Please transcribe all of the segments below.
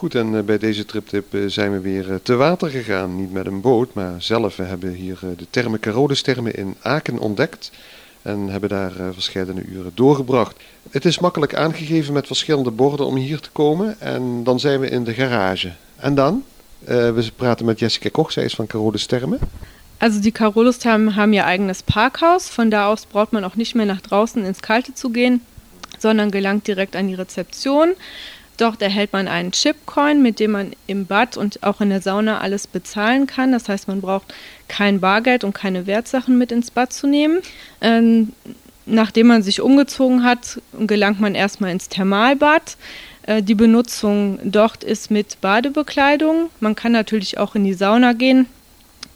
Goed, en eh, bij deze triptip eh, zijn we weer eh, te water gegaan. Niet met een boot, maar zelf. We hebben hier de termen Carolus-termen in Aken ontdekt. En hebben daar verschillende uren doorgebracht. Het is makkelijk aangegeven met verschillende borden om hier te komen. En dan zijn we in de garage. En dan? we praten met Jessica Koch, zij is van Carolus-termen. Also die Carolus-Thermen haben ihr eigenes Parkhaus. Von da aus braucht man auch nicht mehr nach draußen ins Kalte zu gehen, sondern gelangt direkt an die Rezeption. Dort erhält man einen Chipcoin, mit dem man im Bad und auch in der Sauna alles bezahlen kann. Das heißt, man braucht kein Bargeld und keine Wertsachen mit ins Bad zu nehmen. Ähm, nachdem man sich umgezogen hat, gelangt man erstmal ins Thermalbad. Äh, die Benutzung dort ist mit Badebekleidung. Man kann natürlich auch in die Sauna gehen.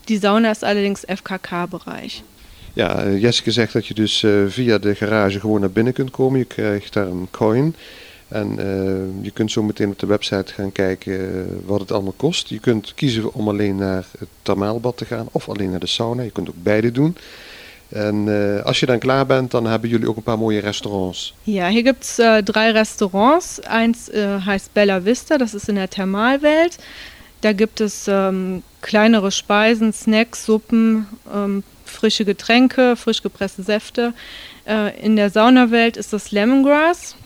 Die Sauna ist allerdings FKK-Bereich. Ja, Jessica zegt dat je dus uh, via de garage gewoon naar binnen kunt komen. Je krijgt daar een coin. En uh, je kunt zo meteen op de website gaan kijken uh, wat het allemaal kost. Je kunt kiezen om alleen naar het thermaalbad te gaan of alleen naar de sauna. Je kunt ook beide doen. En uh, als je dan klaar bent, dan hebben jullie ook een paar mooie restaurants. Ja, hier gibt es drei Restaurants. Eins äh, heißt Bella Vista, das ist in der Thermalwelt. Da gibt es ähm, kleinere Speisen, Snacks, Suppen, ähm, frische Getränke, frisch gepresste Säfte. Äh, in der Saunawelt ist das Lemongrass.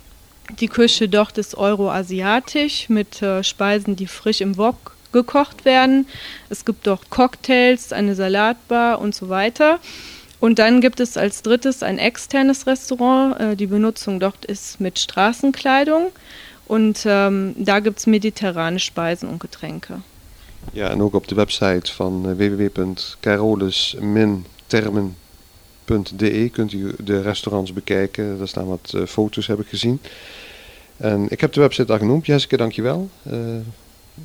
Die Küche dort ist euroasiatisch mit äh, Speisen, die frisch im Wok gekocht werden. Es gibt dort Cocktails, eine Salatbar und so weiter. Und dann gibt es als drittes ein externes Restaurant. Äh, die Benutzung dort ist mit Straßenkleidung. Und ähm, da gibt es mediterrane Speisen und Getränke. Ja, en ook op de website van äh, www.carolus-termen.de kunt u de restaurants bekijken. Daar staan wat uh, foto's, heb ik gezien. En ik heb de website al genoemd. Jessica, dankjewel. Uh,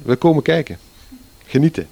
we komen kijken. Genieten.